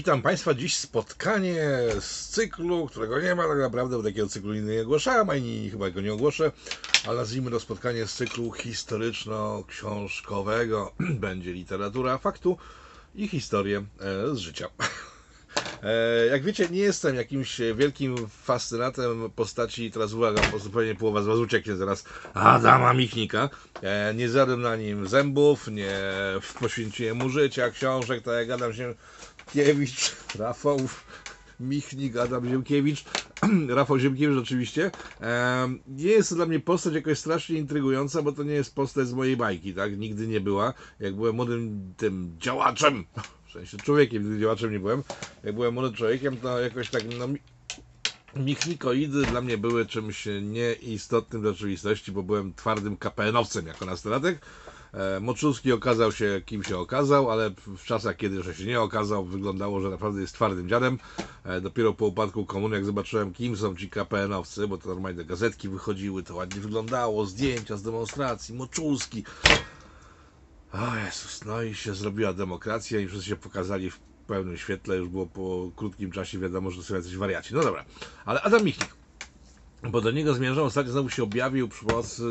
Witam Państwa. Dziś spotkanie z cyklu, którego nie ma tak naprawdę, bo takiego cyklu nie ogłaszałem, ani chyba go nie ogłoszę, ale nazwijmy to spotkanie z cyklu historyczno-książkowego. Będzie literatura faktu i historie e, z życia. E, Jak wiecie, nie jestem jakimś wielkim fascynatem postaci, teraz uwaga, pewnie połowa z Was ucieknie zaraz, Adama Michnika. E, Nie zjadłem na nim zębów, nie poświęciłem mu życia, książek, tak jak Adam Ziemkiewicz, Rafał Michnik, Adam Ziemkiewicz, Rafał Ziemkiewicz oczywiście. Nie jest to dla mnie postać jakoś strasznie intrygująca, bo to nie jest postać z mojej bajki, tak? Nigdy nie była. Jak byłem młodym tym działaczem, w sensie człowiekiem, nigdy działaczem nie byłem. Jak byłem młodym człowiekiem, to jakoś tak, no, mi- Michnikoidy dla mnie były czymś nieistotnym dla rzeczywistości, bo byłem twardym KPN-owcem jako nastolatek. E, Moczulski okazał się kim się okazał, ale w czasach, kiedy jeszcze się nie okazał, wyglądało, że naprawdę jest twardym dziadem. E, Dopiero po upadku komuny, jak zobaczyłem, kim są ci KPN-owcy, bo to normalnie gazetki wychodziły, to ładnie wyglądało, zdjęcia z demonstracji, Moczulski. O Jezus, no i się zrobiła demokracja i wszyscy się pokazali w pełnym świetle, już było po krótkim czasie wiadomo, że to są jacyś wariaci. No dobra, ale Adam Michnik, bo do niego zmierzam, ostatnio znowu się objawił przy,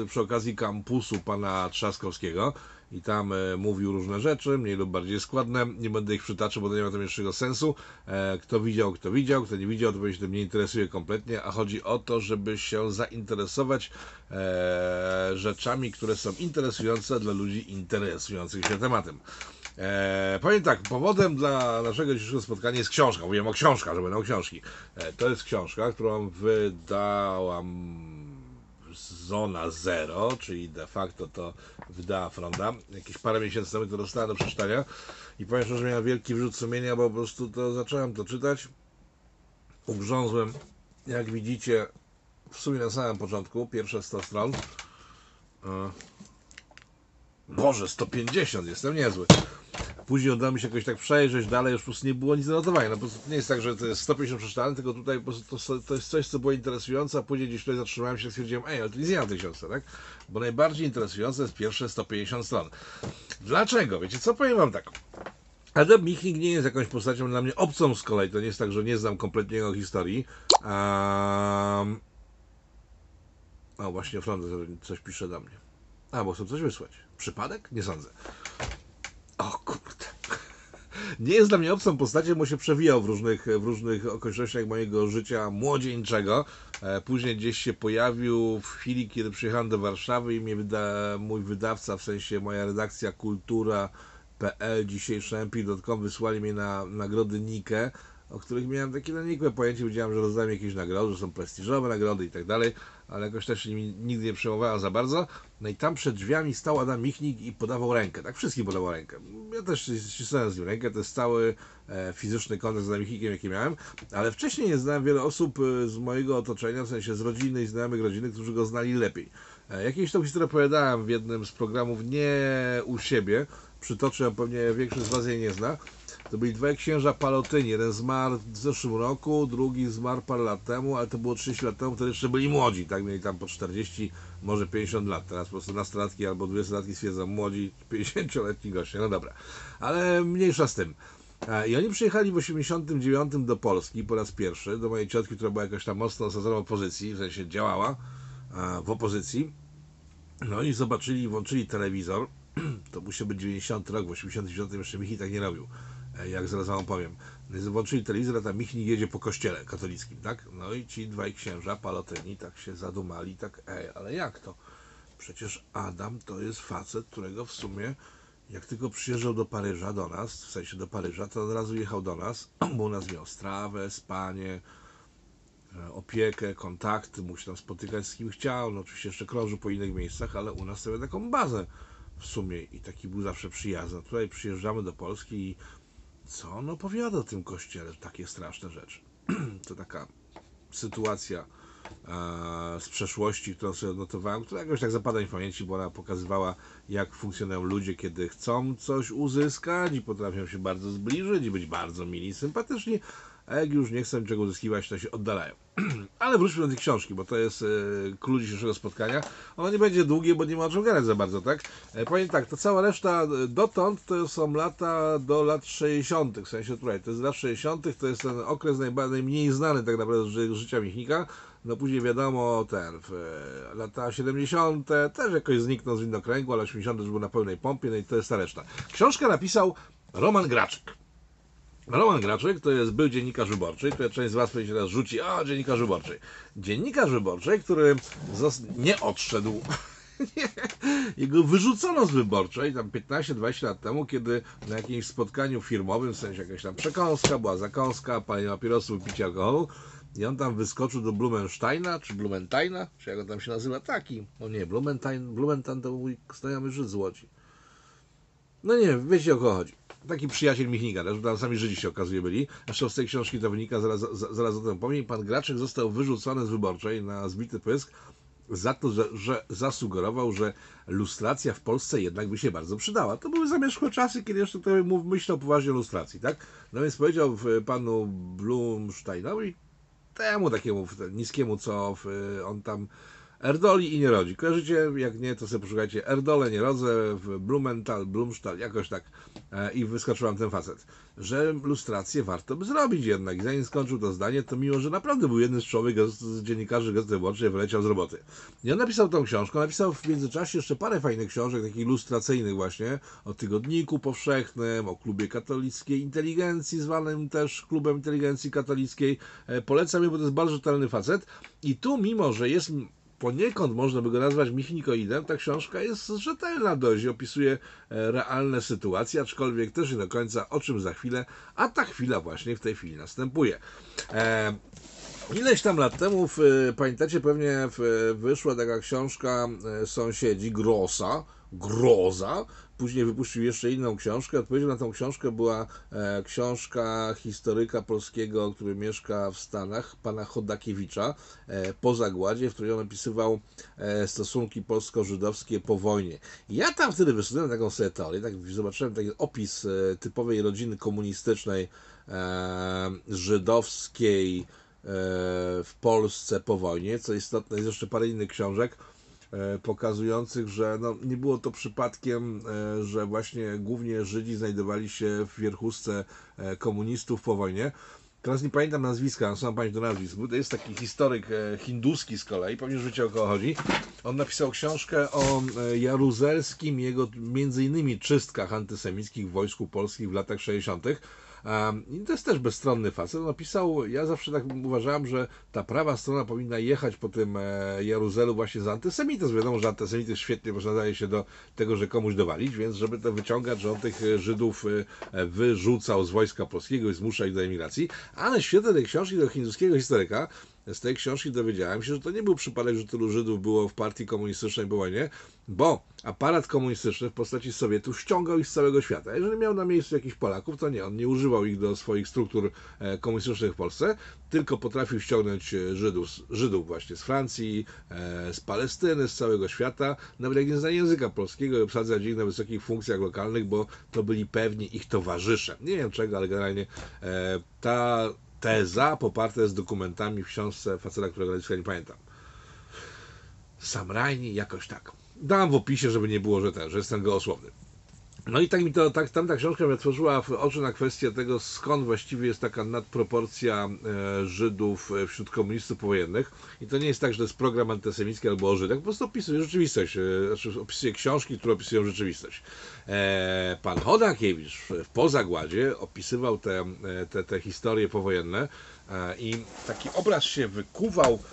przy okazji kampusu pana Trzaskowskiego i tam e, mówił różne rzeczy, mniej lub bardziej składne, nie będę ich przytaczał, bo to nie ma to większego sensu. E, kto widział, kto widział, kto nie widział, to się tym nie interesuje kompletnie, a chodzi o to, żeby się zainteresować e, rzeczami, które są interesujące dla ludzi interesujących się tematem. E, powiem tak, powodem dla naszego dzisiejszego spotkania jest książka. Mówiłem o książkach, że będą książki. E, to jest książka, którą wydałam Zona Zero, czyli de facto to wydała Fronda. Jakieś parę miesięcy temu to dostałem do przeczytania i powiem szczerze, że miałem wielki wrzut sumienia, bo po prostu to zacząłem to czytać. Ugrzązłem, jak widzicie, w sumie na samym początku, pierwsze 100 stron. E, Boże, 150, jestem niezły. Później udało mi się jakoś tak przejrzeć, dalej już po prostu nie było nic do. No po prostu nie jest tak, że to jest 150 przeczytane, tylko tutaj po prostu to, to jest coś, co było interesujące, a później gdzieś tutaj zatrzymałem się i stwierdziłem, ej, ale to nie ma książce, tak? Bo najbardziej interesujące jest pierwsze 150 stron. Dlaczego? Wiecie co, powiem wam tak. Adam Michnik nie jest jakąś postacią dla mnie obcą z kolei, to nie jest tak, że nie znam kompletnie jego historii. Um... O, właśnie Fronda coś pisze do mnie. A, bo chcą coś wysłać. Przypadek? Nie sądzę. O kurde. Nie jest dla mnie obcą postacią, bo się przewijał w różnych, w różnych okolicznościach mojego życia młodzieńczego. E, Później gdzieś się pojawił w chwili, kiedy przyjechałem do Warszawy i mnie wyda, mój wydawca, w sensie moja redakcja kultura.pl, dzisiejszy mp.com wysłali mnie na nagrody Nike, o których miałem takie no, nikłe pojęcie, wiedziałem, że rozdają jakieś nagrody, że są prestiżowe nagrody i tak dalej, ale jakoś też nigdy nie przejmowałem za bardzo. No i tam przed drzwiami stał Adam Michnik i podawał rękę, tak wszystkim podawał rękę. Ja też ścisnąłem z nim rękę, to jest cały e, fizyczny kontakt z Adam Michnikiem, jaki miałem, ale wcześniej nie znałem wiele osób e, z mojego otoczenia, w sensie z rodziny i znajomych rodziny, którzy go znali lepiej. E, jakieś tą historię opowiadałem w jednym z programów, nie u siebie, przytoczę pewnie większość z Was jej nie zna. To byli dwaj księża Palotyni. Jeden zmarł w zeszłym roku, drugi zmarł parę lat temu, ale to było 30 lat temu, wtedy jeszcze byli młodzi, tak? Mieli tam po 40, może 50 lat. Teraz po prostu nastolatki albo 20-latki stwierdzą młodzi, 50-letni goście. No dobra, ale mniejsza z tym. I oni przyjechali w 89 do Polski po raz pierwszy, do mojej ciotki, która była jakoś tam mocno osadzona w opozycji, w sensie działała w opozycji. No i zobaczyli, włączyli telewizor. To musiał być 90 rok, w 89 jeszcze Michi tak nie robił, jak zaraz wam opowiem. No i Włączyli telewizor, a tam Michnik jedzie po kościele katolickim, tak? No i ci dwaj księża, palotyni, tak się zadumali, tak, ej, ale jak to? Przecież Adam to jest facet, którego w sumie, jak tylko przyjeżdżał do Paryża, do nas, w sensie do Paryża, to od razu jechał do nas, bo u nas miał strawę, spanie, e, opiekę, kontakty, mógł się tam spotykać z kim chciał, no oczywiście jeszcze krążył po innych miejscach, ale u nas sobie taką bazę w sumie i taki był zawsze przyjazny. Tutaj przyjeżdżamy do Polski i co on opowiada o tym kościele, takie straszne rzeczy. to taka sytuacja e, z przeszłości, którą sobie odnotowałem, która jakoś tak zapada mi w pamięci, bo ona pokazywała, jak funkcjonują ludzie, kiedy chcą coś uzyskać i potrafią się bardzo zbliżyć i być bardzo mili, sympatyczni, a jak już nie chcą niczego uzyskiwać, to się oddalają. Ale wróćmy do tej książki, bo to jest e, klucz dzisiejszego spotkania. Ono nie będzie długie, bo nie ma o czym gadać za bardzo, tak? E, powiem tak, to cała reszta e, dotąd to są lata do lat 60., w sensie tutaj, to jest lat 60., to jest ten okres najmniej znany tak naprawdę z ży- życia Michnika. No później wiadomo, ten, lata 70. też jakoś zniknął z widnokręgu, ale 80. już był na pełnej pompie, no i to jest ta reszta. Książkę napisał Roman Graczyk. Roman Graczyk to jest był dziennikarz wyborczy, który część z Was pewnie się teraz rzuci, a dziennikarz wyborczy. Dziennikarz wyborczy, który nie odszedł. Jego wyrzucono z wyborczej tam 15-20 lat temu, kiedy na jakimś spotkaniu firmowym, w sensie jakaś tam przekąska, była zakąska, palenie papierosów, picie alkoholu i on tam wyskoczył do Blumensteina, czy Blumensteina, czy jak on tam się nazywa, taki, no nie, Blumenstein, Blumenstein to mój znajomy Żyd z Łodzi. No nie wiecie o kogo chodzi. Taki przyjaciel Michnika, też tam sami Żydzi się okazuje byli. Zresztą z tej książki to wynika, zaraz, za- zaraz o tym powiem. Pan Graczyk został wyrzucony z wyborczej na zbity pysk za to, że, że zasugerował, że lustracja w Polsce jednak by się bardzo przydała. To były zamierzchłe czasy, kiedy jeszcze mów- myślał poważnie o lustracji, tak? No więc powiedział panu Blumsteinowi, temu takiemu niskiemu, co on tam Erdoli i nie rodzi. Kojarzycie? Jak nie, to sobie poszukajcie. Erdole nie rodzę, w Blumenthal, Blumstal, jakoś tak. E, I wyskoczył wam ten facet. Że lustrację warto by zrobić jednak. I zanim skończył to zdanie, to mimo, że naprawdę był jeden z człowiek z dziennikarzy Gazety Wyborczej, wyleciał z roboty. I on napisał tą książkę. Napisał w międzyczasie jeszcze parę fajnych książek, takich ilustracyjnych właśnie, o Tygodniku Powszechnym, o Klubie Katolickiej Inteligencji, zwanym też Klubem Inteligencji Katolickiej. E, Polecam je, bo to jest bardzo rzetelny facet. I tu, mimo, że jest poniekąd można by go nazwać michnikoidem, ta książka jest rzetelna dość, opisuje e, realne sytuacje, aczkolwiek też nie do końca o czym za chwilę, a ta chwila właśnie w tej chwili następuje. E, Ileś tam lat temu, w, pamiętacie, pewnie w, wyszła taka książka e, Sąsiedzi Grossa, Groza. Później wypuścił jeszcze inną książkę. Odpowiedzią na tą książkę była e, książka historyka polskiego, który mieszka w Stanach, pana Chodakiewicza, e, po zagładzie, w której on opisywał e, stosunki polsko-żydowskie po wojnie. Ja tam wtedy wyszedłem taką sobie teorię, tak zobaczyłem taki opis typowej rodziny komunistycznej, żydowskiej, w Polsce po wojnie. Co istotne, jest jeszcze parę innych książek pokazujących, że no, nie było to przypadkiem, e, że właśnie głównie Żydzi znajdowali się w wierchuszce e, komunistów po wojnie. Teraz nie pamiętam nazwiska, sam pamięć do nazwisk. To jest taki historyk e, hinduski z kolei, pewnie już wiecie o kogo chodzi. On napisał książkę o e, Jaruzelskim jego między innymi czystkach antysemickich w wojsku polskim w latach 60. I to jest też bezstronny facet. Napisał, ja zawsze tak uważałem, że ta prawa strona powinna jechać po tym e, Jaruzelu właśnie za antysemityzm. Wiadomo, że antysemityzm świetnie nadaje się do tego, że komuś dowalić, więc żeby to wyciągać, że on tych e, Żydów e, wyrzucał z wojska polskiego i zmusza ich do emigracji. Ale w świetle tej książki do hinduskiego historyka z tej książki dowiedziałem się, że to nie był przypadek, że tylu Żydów było w partii komunistycznej po wojnie, bo aparat komunistyczny w postaci Sowietów ściągał ich z całego świata. Jeżeli miał na miejscu jakichś Polaków, to nie, on nie używał ich do swoich struktur e, komunistycznych w Polsce, tylko potrafił ściągnąć e, Żydów, Żydów właśnie z Francji, e, z Palestyny, z całego świata, nawet jak nie zna języka polskiego i obsadzać ich na wysokich funkcjach lokalnych, bo to byli pewni ich towarzysze. Nie wiem czego, ale generalnie ta teza poparta jest dokumentami w książce faceta, którego nazwiska nie pamiętam. Sam Rajni, jakoś tak. Dam w opisie, żeby nie było, że ten, że jestem gołosłowny. No i tak mi to, tak, tamta książka mnie otworzyła oczy na kwestię tego, skąd właściwie jest taka nadproporcja e, Żydów e, wśród komunistów powojennych. I to nie jest tak, że to jest program antysemicki albo o Żydach, po prostu opisuje rzeczywistość, e, znaczy opisuje książki, które opisują rzeczywistość. Pan Chodakiewicz w- Pozagładzie opisywał te, te, te historie powojenne i taki obraz się wykuwał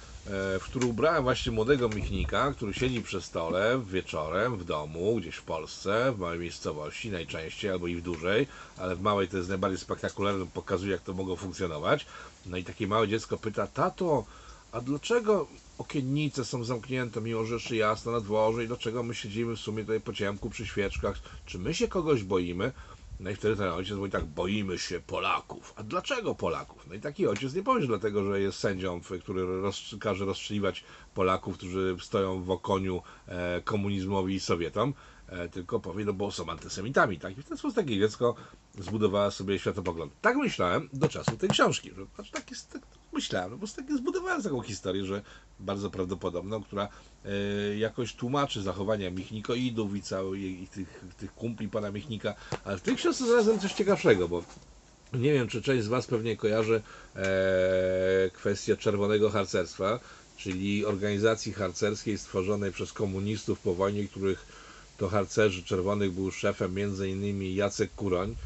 w który ubrałem właśnie młodego Michnika, który siedzi przy stole wieczorem w domu, gdzieś w Polsce, w małej miejscowości najczęściej, albo i w dużej, ale w małej to jest najbardziej spektakularne, pokazuje jak to mogło funkcjonować. No i takie małe dziecko pyta, tato, a dlaczego okiennice są zamknięte, mimo że jeszcze jasno na dworze i dlaczego my siedzimy w sumie tutaj po ciemku przy świeczkach? Czy my się kogoś boimy? No i wtedy ten ojciec mówi tak, boimy się Polaków. A dlaczego Polaków? No i taki ojciec nie powie, że dlatego, że jest sędzią, który roz, każe rozstrzeliwać Polaków, którzy stoją w okoniu e, komunizmowi i Sowietom, e, tylko powie, no bo są antysemitami. Tak? I w ten sposób takie dziecko zbudowała sobie światopogląd. Tak myślałem do czasu tej książki. Że, znaczy, tak jest, myślałem, no prostu tak zbudowałem taką historię, że bardzo prawdopodobną, która e, jakoś tłumaczy zachowania Michnikoidów i całych i tych, tych kumpli pana Michnika. Ale w tej książce znalazłem coś ciekawszego, bo nie wiem, czy część z Was pewnie kojarzy e, kwestię czerwonego harcerstwa, czyli organizacji harcerskiej stworzonej przez komunistów po wojnie, których to harcerzy czerwonych był szefem innymi Jacek Kuroń.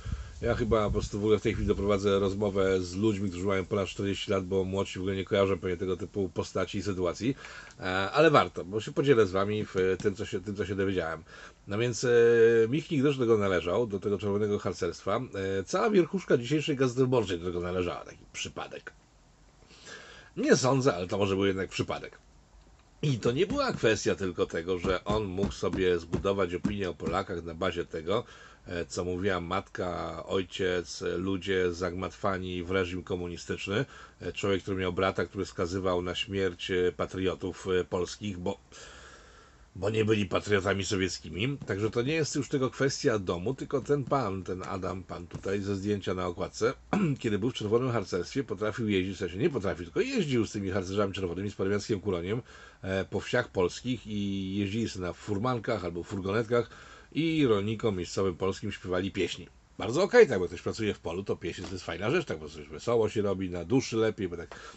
Ja chyba po prostu w ogóle w tej chwili doprowadzę rozmowę z ludźmi, którzy mają ponad 40 lat, bo młodsi w ogóle nie kojarzą pewnie tego typu postaci i sytuacji, E, ale warto, bo się podzielę z Wami w tym, co się, tym, co się dowiedziałem. No więc e, Michnik też do tego należał, do tego czerwonego harcerstwa. E, cała wierchuszka dzisiejszej Gazety Wyborczej do tego należała, taki przypadek. Nie sądzę, ale to może był jednak przypadek. I to nie była kwestia tylko tego, że on mógł sobie zbudować opinię o Polakach na bazie tego, co mówiła matka, ojciec, e, ludzie zagmatwani w reżim komunistyczny. E, Człowiek, który miał brata, który skazywał na śmierć e, patriotów e, polskich, bo bo nie byli patriotami sowieckimi. Także to nie jest już tylko kwestia domu, tylko ten pan, ten Adam, pan tutaj ze zdjęcia na okładce, kiedy był w czerwonym harcerstwie, potrafił jeździć, w sensie nie potrafił, tylko jeździł z tymi harcerzami czerwonymi, z parwianckim kuroniem e, po wsiach polskich i jeździli sobie na furmankach albo furgonetkach i rolnikom miejscowym polskim śpiewali pieśni. Bardzo okej, tak, bo ktoś pracuje w polu, to pieśń to jest fajna rzecz, tak, bo coś wesoło się robi, na duszy lepiej, bo tak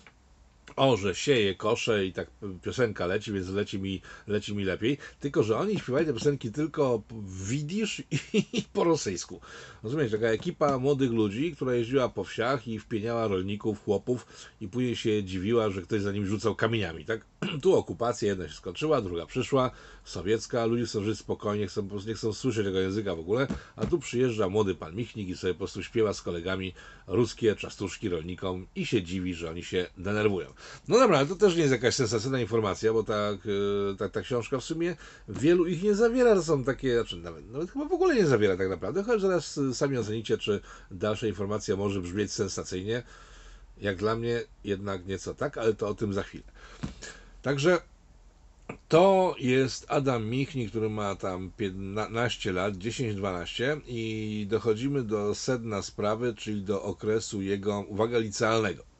orze, sieje, kosze i tak piosenka leci, więc leci mi, leci mi lepiej. Tylko, że oni śpiewali te piosenki tylko widzisz i po rosyjsku. Rozumiesz, taka ekipa młodych ludzi, która jeździła po wsiach i wpieniała rolników, chłopów i później się dziwiła, że ktoś za nim rzucał kamieniami, tak? Tu okupacja jedna się skończyła, druga przyszła, sowiecka, ludzie chcą żyć spokojnie, chcą, nie chcą słyszeć tego języka w ogóle, a tu przyjeżdża młody pan Michnik i sobie po prostu śpiewa z kolegami ruskie czastuszki rolnikom i się dziwi, że oni się denerwują. No dobra, ale to też nie jest jakaś sensacyjna informacja, bo ta, e, ta, ta książka w sumie wielu ich nie zawiera, to są takie, znaczy nawet, nawet chyba w ogóle nie zawiera tak naprawdę, choć zaraz e, sami ocenicie, czy dalsza informacja może brzmieć sensacyjnie. Jak dla mnie jednak nieco tak, ale to o tym za chwilę. Także to jest Adam Michnik, który ma tam 15 lat, 10-12 i dochodzimy do sedna sprawy, czyli do okresu jego, uwaga, licealnego.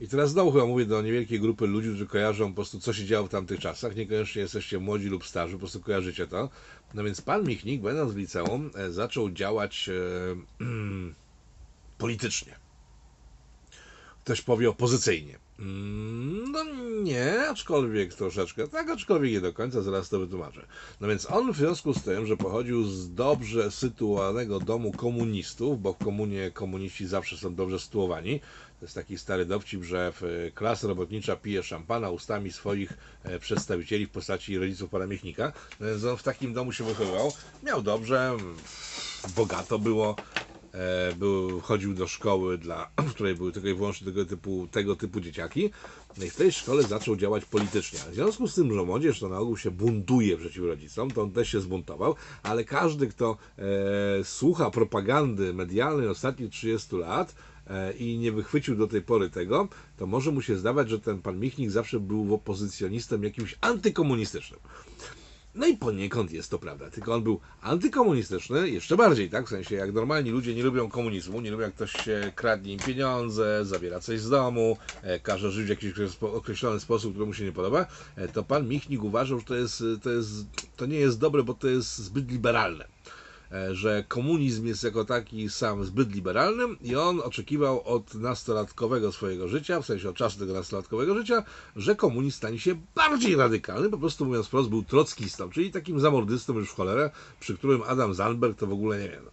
I teraz znowu chyba mówię do niewielkiej grupy ludzi, którzy kojarzą po prostu, co się działo w tamtych czasach. Niekoniecznie jesteście młodzi lub starzy, po prostu kojarzycie to. No więc pan Michnik, będąc w liceum, e, zaczął działać e, politycznie. Ktoś powie opozycyjnie. Mm, No nie, aczkolwiek troszeczkę, tak, aczkolwiek nie do końca, zaraz to wytłumaczę. No więc on w związku z tym, że pochodził z dobrze sytuowanego domu komunistów, bo w komunie komuniści zawsze są dobrze sytuowani, to jest taki stary dowcip, że w- klasa robotnicza pije szampana ustami swoich e, przedstawicieli w postaci rodziców. No więc on w takim domu się wychowywał, miał dobrze, bogato było, e, był, chodził do szkoły, dla, w której były tylko i wyłącznie tego typu, tego typu dzieciaki. No i w tej szkole zaczął działać politycznie. W związku z tym, że młodzież to na ogół się buntuje przeciw rodzicom, to on też się zbuntował, ale każdy, kto e, słucha propagandy medialnej ostatnich 30 lat, e, i nie wychwycił do tej pory tego, to może mu się zdawać, że ten pan Michnik zawsze był opozycjonistem jakimś antykomunistycznym. No i poniekąd jest to prawda, tylko on był antykomunistyczny, jeszcze bardziej, tak? W sensie, jak normalni ludzie nie lubią komunizmu, nie lubią jak ktoś kradnie im pieniądze, zabiera coś z domu, e, każe żyć w jakiś określony sposób, który mu się nie podoba, e, to pan Michnik uważał, że to, jest, to, jest, to nie jest dobre, bo to jest zbyt liberalne e, że komunizm jest jako taki sam zbyt liberalny i on oczekiwał od nastolatkowego swojego życia, w sensie od czasu tego nastolatkowego życia, że komunizm stanie się bardziej radykalny, po prostu mówiąc wprost był trockistą, czyli takim zamordystą już w cholerę, przy którym Adam Zandberg to w ogóle nie wiem, no,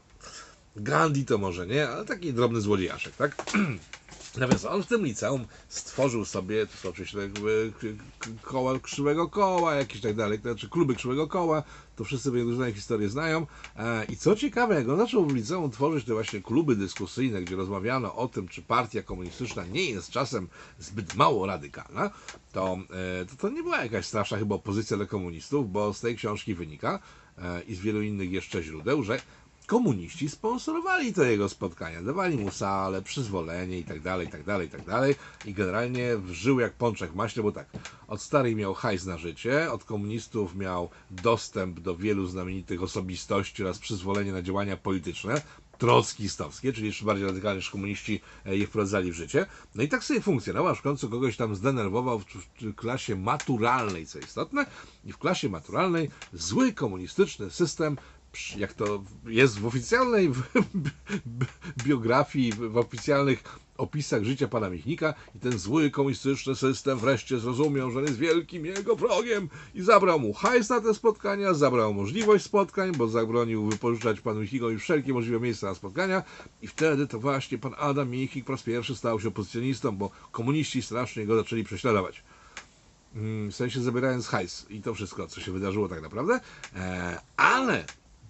Gandhi to może nie, ale taki drobny złodziejaszek, tak? On w tym liceum stworzył sobie, to są oczywiście jakby k- k- koła krzywego koła, jakieś tak dalej, to znaczy kluby krzywego koła, to wszyscy różne historie znają. E, I co ciekawe, jak on zaczął w liceum tworzyć te właśnie kluby dyskusyjne, gdzie rozmawiano o tym, czy partia komunistyczna nie jest czasem zbyt mało radykalna, to e, to, to nie była jakaś straszna chyba opozycja do komunistów, bo z tej książki wynika e, i z wielu innych jeszcze źródeł, że komuniści sponsorowali to jego spotkania, dawali mu salę, przyzwolenie i tak dalej, i tak dalej, i tak dalej. I generalnie żył jak pączek w maśle, bo tak, od starych miał hajs na życie, od komunistów miał dostęp do wielu znamienitych osobistości oraz przyzwolenie na działania polityczne, trockistowskie, czyli jeszcze bardziej radykalnie niż komuniści e, je wprowadzali w życie. No i tak sobie funkcjonował, aż w końcu kogoś tam zdenerwował w, klasie maturalnej, co istotne, i w klasie maturalnej zły komunistyczny system jak to jest w oficjalnej biografii, w oficjalnych opisach życia pana Michnika i ten zły komunistyczny system wreszcie zrozumiał, że on jest wielkim jego wrogiem i zabrał mu hajs na te spotkania, zabrał możliwość spotkań, bo zabronił wypożyczać panu Michikowi wszelkie możliwe miejsca na spotkania i wtedy to właśnie pan Adam Michnik po raz pierwszy stał się opozycjonistą, bo komuniści strasznie go zaczęli prześladować. Mm, w sensie zabierając hajs i to wszystko, co się wydarzyło tak naprawdę. E, ale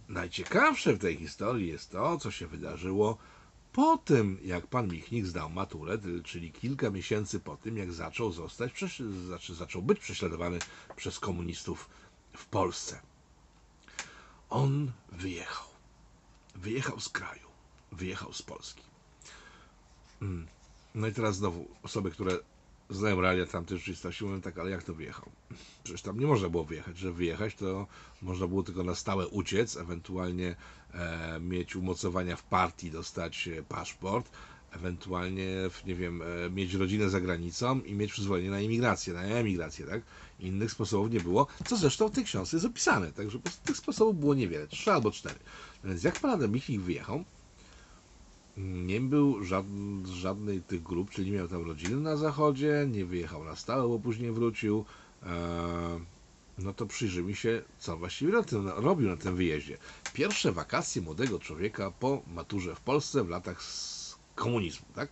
najciekawsze w tej historii jest to, co się wydarzyło po tym, jak pan Michnik zdał maturę, czyli kilka miesięcy po tym, jak zaczął zostać, znaczy zaczął być prześladowany przez komunistów w Polsce. On wyjechał. Wyjechał z kraju. Wyjechał z Polski. Mm. No i teraz znowu osoby, które znają realia tamtej rzeczywistości, mówią tak, ale jak to wyjechał? Przecież tam nie można było wyjechać. Że wyjechać to można było tylko na stałe uciec, ewentualnie e, mieć umocowania w partii, dostać e, paszport, ewentualnie, nie wiem, e, mieć rodzinę za granicą i mieć przyzwolenie na imigrację, na emigrację, tak? Innych sposobów nie było, co zresztą w tej książce jest opisane, także tych sposobów było niewiele, trzy albo cztery. Więc jak Adam Michnik wyjechał, nie był żadn, żadnej tych grup, czyli nie miał tam rodziny na zachodzie, nie wyjechał na stałe, bo później wrócił. E, no to przyjrzyjmy się, co właściwie na tym, robił na tym wyjeździe. Pierwsze wakacje młodego człowieka po maturze w Polsce w latach komunizmu, tak?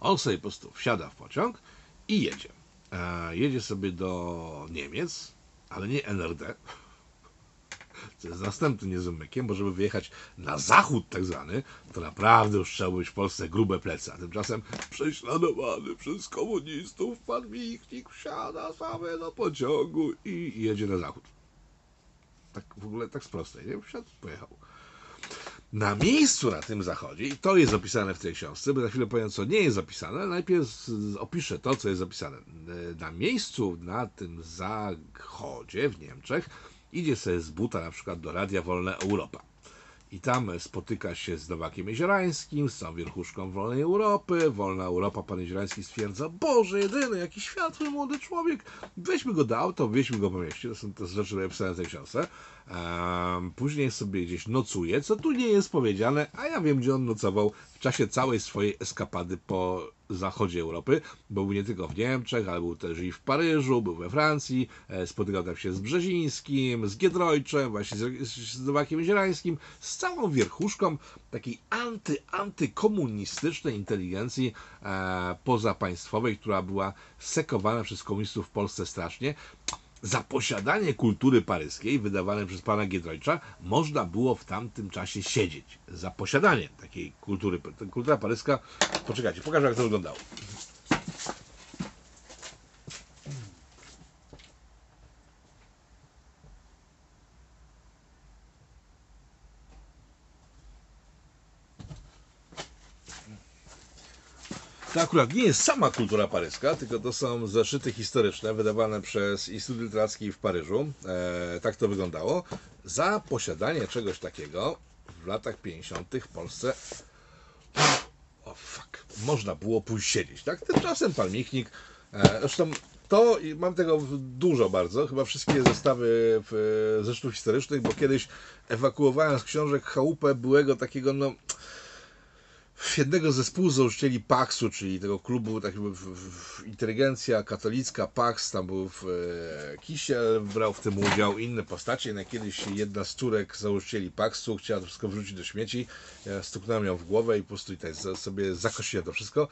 On sobie po prostu wsiada w pociąg i jedzie. E, jedzie sobie do Niemiec, ale nie NRD, co jest następnym niezłym mykiem, bo żeby wyjechać na zachód tak zwany, to naprawdę już trzeba być w Polsce grube plecy. A tymczasem prześladowany przez komunistów pan Michnik wsiada sobie do pociągu i jedzie na zachód. Tak w ogóle tak z prostej, nie? Wsiadł, pojechał. Na miejscu na tym zachodzie, i to jest opisane w tej książce, bo za chwilę powiem, co nie jest opisane, ale najpierw opiszę to, co jest zapisane. E, Na miejscu na tym zachodzie w Niemczech idzie sobie z buta na przykład do Radia Wolna Europa. I tam spotyka się z Nowakiem Jeziorańskim, z całą wierchuszką Wolnej Europy. Wolna Europa, pan Jeziorański stwierdza, Boże jedyny, jaki światły młody człowiek. Weźmy go do auta, wieźmy go po mieście. To są te rzeczy napisane w tej książce. Ehm, później sobie gdzieś nocuje, co tu nie jest powiedziane, a ja wiem, gdzie on nocował w czasie całej swojej eskapady po zachodzie Europy, bo był nie tylko w Niemczech, ale był też i w Paryżu, był we Francji, e, spotykał tam się z Brzezińskim, z Giedroyczem, właśnie z, z Nowakiem Zielańskim, z całą wierchuszką takiej anty, antykomunistycznej inteligencji e, pozapaństwowej, która była sekowana przez komunistów w Polsce strasznie. Za posiadanie kultury paryskiej, wydawane przez pana Giedroycza, można było w tamtym czasie siedzieć. Za posiadanie takiej kultury. Kultura paryska, poczekajcie, pokażę jak to wyglądało. To akurat nie jest sama kultura paryska, tylko to są zeszyty historyczne wydawane przez Instytut Literacki w Paryżu. E, tak to wyglądało. Za posiadanie czegoś takiego w latach 50. w Polsce o fuck, można było pójść siedzieć, tak? Tymczasem pan Michnik, e, zresztą to mam tego dużo bardzo, chyba wszystkie zestawy w, e, zeszytów historycznych, bo kiedyś ewakuowałem z książek chałupę byłego takiego, no jednego ze współzałożycieli Paxu, czyli tego klubu, tak jakby w, w, inteligencja katolicka, Pax, tam był w, e, Kisiel, brał w tym udział, inne postacie. Na kiedyś jedna z córek założycieli Paxu chciała to wszystko wrzucić do śmieci. Ja stuknąłem ją w głowę i po prostu tutaj za- sobie zakosiłem to wszystko.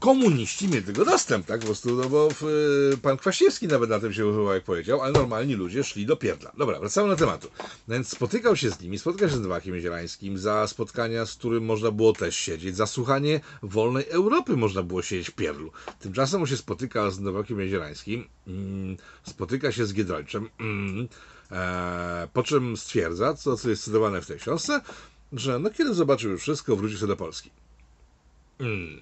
Komuniści mieli tego dostęp, tak? Po prostu, no bo y, pan Kwaśniewski nawet na tym się używał, jak powiedział, ale normalni ludzie szli do pierdla. Dobra, wracamy do tematu. No więc spotykał się z nimi, spotykał się z Nowakiem Zielańskim, za spotkania, z którym można było też siedzieć, za słuchanie wolnej Europy można było siedzieć w pierdlu. Tymczasem on się spotyka z Nowakiem Zielańskim, mm, spotyka się z Giedroyczem, mm, E, po czym stwierdza, co, co jest cytowane w tej książce, że no kiedy zobaczył już wszystko, wróci sobie do Polski. Hmm.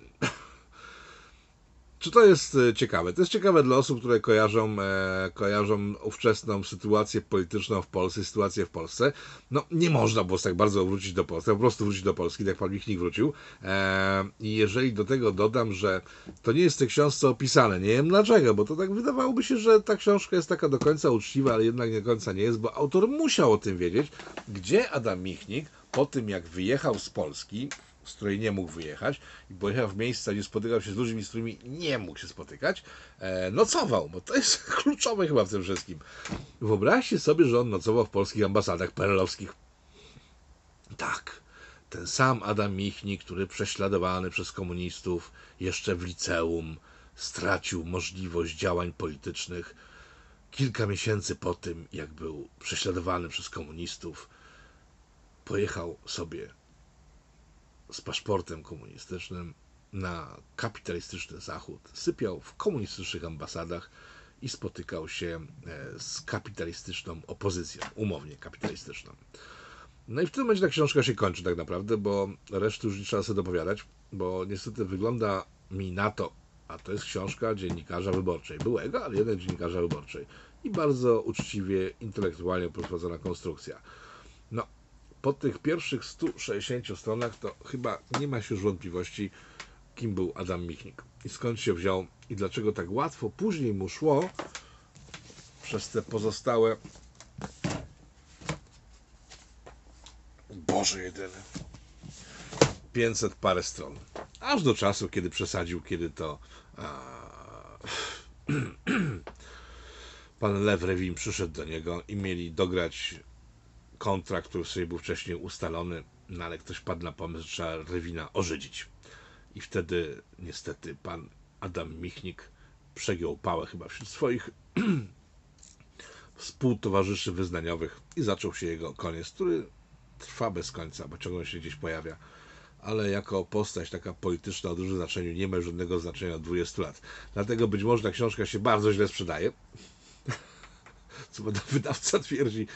Czy to jest e, ciekawe? To jest ciekawe dla osób, które kojarzą, e, kojarzą ówczesną sytuację polityczną w Polsce, sytuację w Polsce. No, nie można było tak bardzo wrócić do Polski, po prostu wrócić do Polski, tak pan Michnik wrócił. E, I jeżeli do tego dodam, że to nie jest w tej książce opisane, nie wiem dlaczego, bo to tak wydawałoby się, że ta książka jest taka do końca uczciwa, ale jednak nie do końca nie jest, bo autor musiał o tym wiedzieć, gdzie Adam Michnik po tym, jak wyjechał z Polski, z której nie mógł wyjechać i pojechał w miejsca, gdzie spotykał się z ludźmi, z którymi nie mógł się spotykać, e, nocował, bo to jest kluczowe chyba w tym wszystkim. Wyobraźcie sobie, że on nocował w polskich ambasadach perelowskich. Tak, ten sam Adam Michnik, który prześladowany przez komunistów jeszcze w liceum stracił możliwość działań politycznych kilka miesięcy po tym, jak był prześladowany przez komunistów, pojechał sobie z paszportem komunistycznym na kapitalistyczny Zachód, sypiał w komunistycznych ambasadach i spotykał się e, z kapitalistyczną opozycją, umownie kapitalistyczną. No i w tym momencie ta książka się kończy tak naprawdę, bo reszty już nie trzeba sobie dopowiadać, bo niestety wygląda mi na to, a to jest książka dziennikarza wyborczej, byłego, ale jednak dziennikarza wyborczej i bardzo uczciwie, intelektualnie prowadzona konstrukcja. Po tych pierwszych 160 stronach to chyba nie ma się już wątpliwości, kim był Adam Michnik i skąd się wziął i dlaczego tak łatwo później mu szło przez te pozostałe Boże jedyny 500 parę stron. Aż do czasu, kiedy przesadził, kiedy to a, pan Lew Rewim przyszedł do niego i mieli dograć kontrakt, który sobie był wcześniej ustalony, no ale ktoś padł na pomysł, że trzeba Rewina ożydzić. I wtedy niestety pan Adam Michnik przegiął pałę chyba wśród swoich współtowarzyszy wyznaniowych i zaczął się jego koniec, który trwa bez końca, bo ciągle się gdzieś pojawia. Ale jako postać taka polityczna o dużym znaczeniu nie ma żadnego znaczenia od 20 lat. Dlatego być może ta książka się bardzo źle sprzedaje. Co wydawca twierdzi,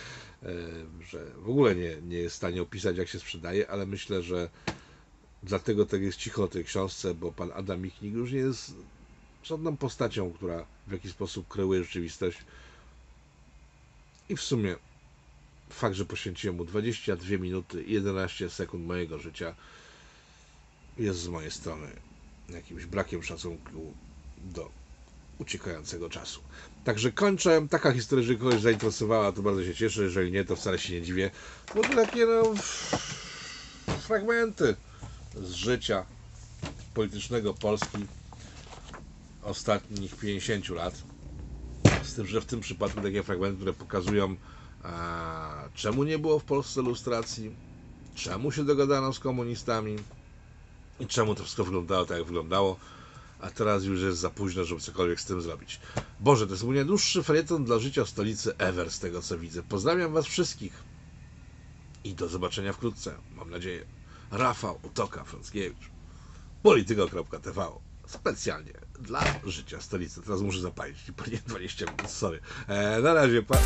że w ogóle nie, nie jest w stanie opisać, jak się sprzedaje, ale myślę, że dlatego tak jest cicho o tej książce, bo pan Adam Michnik już nie jest żadną postacią, która w jakiś sposób kreuje rzeczywistość. I w sumie fakt, że poświęciłem mu 22 minuty i 11 sekund mojego życia jest z mojej strony jakimś brakiem szacunku do uciekającego czasu. Także kończę. Taka historia, jeżeli kogoś zainteresowała, to bardzo się cieszę. Jeżeli nie, to wcale się nie dziwię. Bo to takie no, fragmenty z życia politycznego Polski ostatnich 50 lat. Z tym, że w tym przypadku takie fragmenty, które pokazują, a, czemu nie było w Polsce lustracji, czemu się dogadano z komunistami i czemu to wszystko wyglądało tak, jak wyglądało a teraz już jest za późno, żeby cokolwiek z tym zrobić. Boże, to jest mój najdłuższy felieton dla życia w stolicy ever, z tego co widzę. Pozdrawiam Was wszystkich i do zobaczenia wkrótce, mam nadzieję. Rafał Utoka Frąckiewicz, polityko.tv specjalnie dla życia stolicy. Teraz muszę zapalić, po 20 minut, sorry. E, na razie, pa.